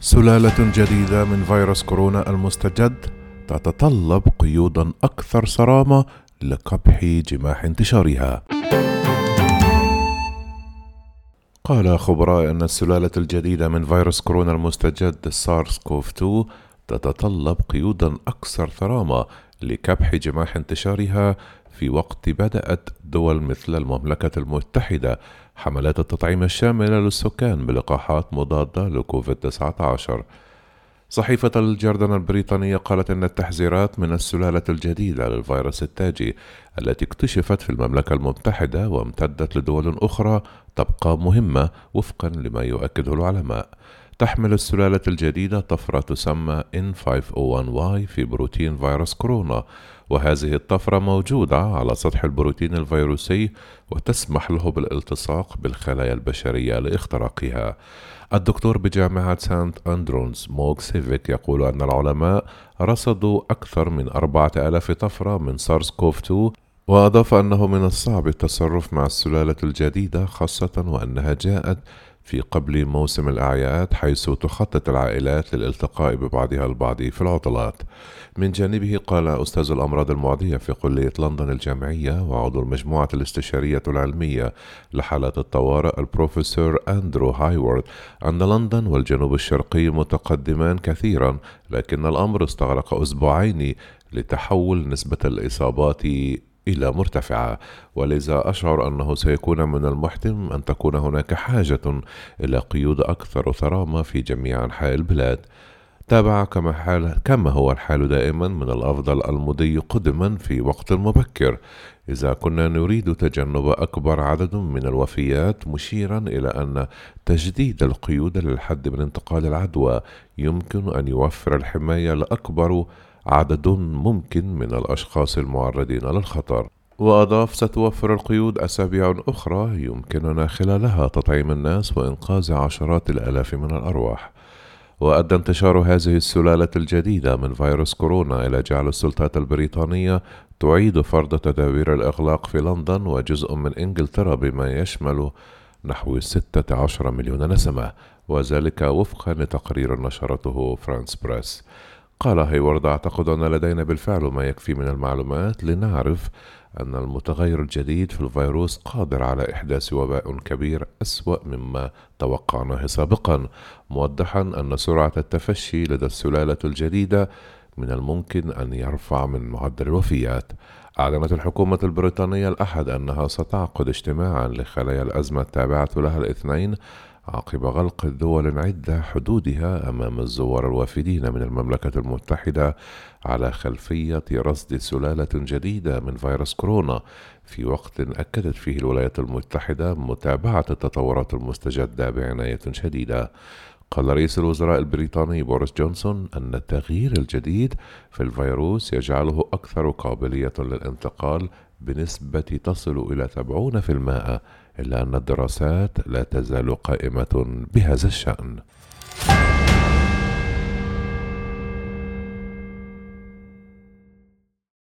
سلالة جديدة من فيروس كورونا المستجد تتطلب قيودا أكثر صرامة لقبح جماح انتشارها. قال خبراء أن السلالة الجديدة من فيروس كورونا المستجد سارس كوف 2 تتطلب قيودا أكثر صرامة لكبح جماح انتشارها في وقت بدأت دول مثل المملكة المتحدة. حملات التطعيم الشاملة للسكان بلقاحات مضادة لكوفيد 19 صحيفة الجردن البريطانية قالت أن التحذيرات من السلالة الجديدة للفيروس التاجي التي اكتشفت في المملكة المتحدة وامتدت لدول أخرى تبقى مهمة وفقا لما يؤكده العلماء. تحمل السلالة الجديدة طفرة تسمى N501Y في بروتين فيروس كورونا وهذه الطفرة موجودة على سطح البروتين الفيروسي وتسمح له بالالتصاق بالخلايا البشرية لاختراقها. الدكتور بجامعة سانت أندرونز موغ سيفيك يقول أن العلماء رصدوا أكثر من أربعة آلاف طفرة من سارس كوف 2 وأضاف أنه من الصعب التصرف مع السلالة الجديدة خاصة وأنها جاءت في قبل موسم الأعياد حيث تخطط العائلات للالتقاء ببعضها البعض في العطلات. من جانبه قال أستاذ الأمراض المعدية في كلية لندن الجامعية وعضو المجموعة الاستشارية العلمية لحالات الطوارئ البروفيسور أندرو هايورد أن لندن والجنوب الشرقي متقدمان كثيرا لكن الأمر استغرق أسبوعين لتحول نسبة الإصابات إلى مرتفعة. ولذا أشعر أنه سيكون من المحتم أن تكون هناك حاجة إلى قيود أكثر ثرامة في جميع أنحاء البلاد. تابع كما, حال كما هو الحال دائما من الأفضل المضي قدما في وقت مبكر. إذا كنا نريد تجنب أكبر عدد من الوفيات مشيرا إلى أن تجديد القيود للحد من انتقال العدوى يمكن أن يوفر الحماية لأكبر عدد ممكن من الأشخاص المعرضين للخطر. وأضاف ستوفر القيود أسابيع أخرى يمكننا خلالها تطعيم الناس وإنقاذ عشرات الآلاف من الأرواح. وأدى انتشار هذه السلالة الجديدة من فيروس كورونا إلى جعل السلطات البريطانية تعيد فرض تدابير الإغلاق في لندن وجزء من إنجلترا بما يشمل نحو 16 مليون نسمة وذلك وفقا لتقرير نشرته فرانس بريس. قال هيورد أعتقد أن لدينا بالفعل ما يكفي من المعلومات لنعرف أن المتغير الجديد في الفيروس قادر على إحداث وباء كبير أسوأ مما توقعناه سابقا موضحا أن سرعة التفشي لدى السلالة الجديدة من الممكن أن يرفع من معدل الوفيات. أعلنت الحكومة البريطانية الأحد أنها ستعقد اجتماعا لخلايا الأزمة التابعة لها الاثنين عقب غلق دول عدة حدودها أمام الزوار الوافدين من المملكة المتحدة على خلفية رصد سلالة جديدة من فيروس كورونا. في وقت أكدت فيه الولايات المتحدة متابعة التطورات المستجدة بعناية شديدة. قال رئيس الوزراء البريطاني بوريس جونسون أن التغيير الجديد في الفيروس يجعله أكثر قابلية للانتقال بنسبة تصل إلى 70% إلا أن الدراسات لا تزال قائمة بهذا الشأن.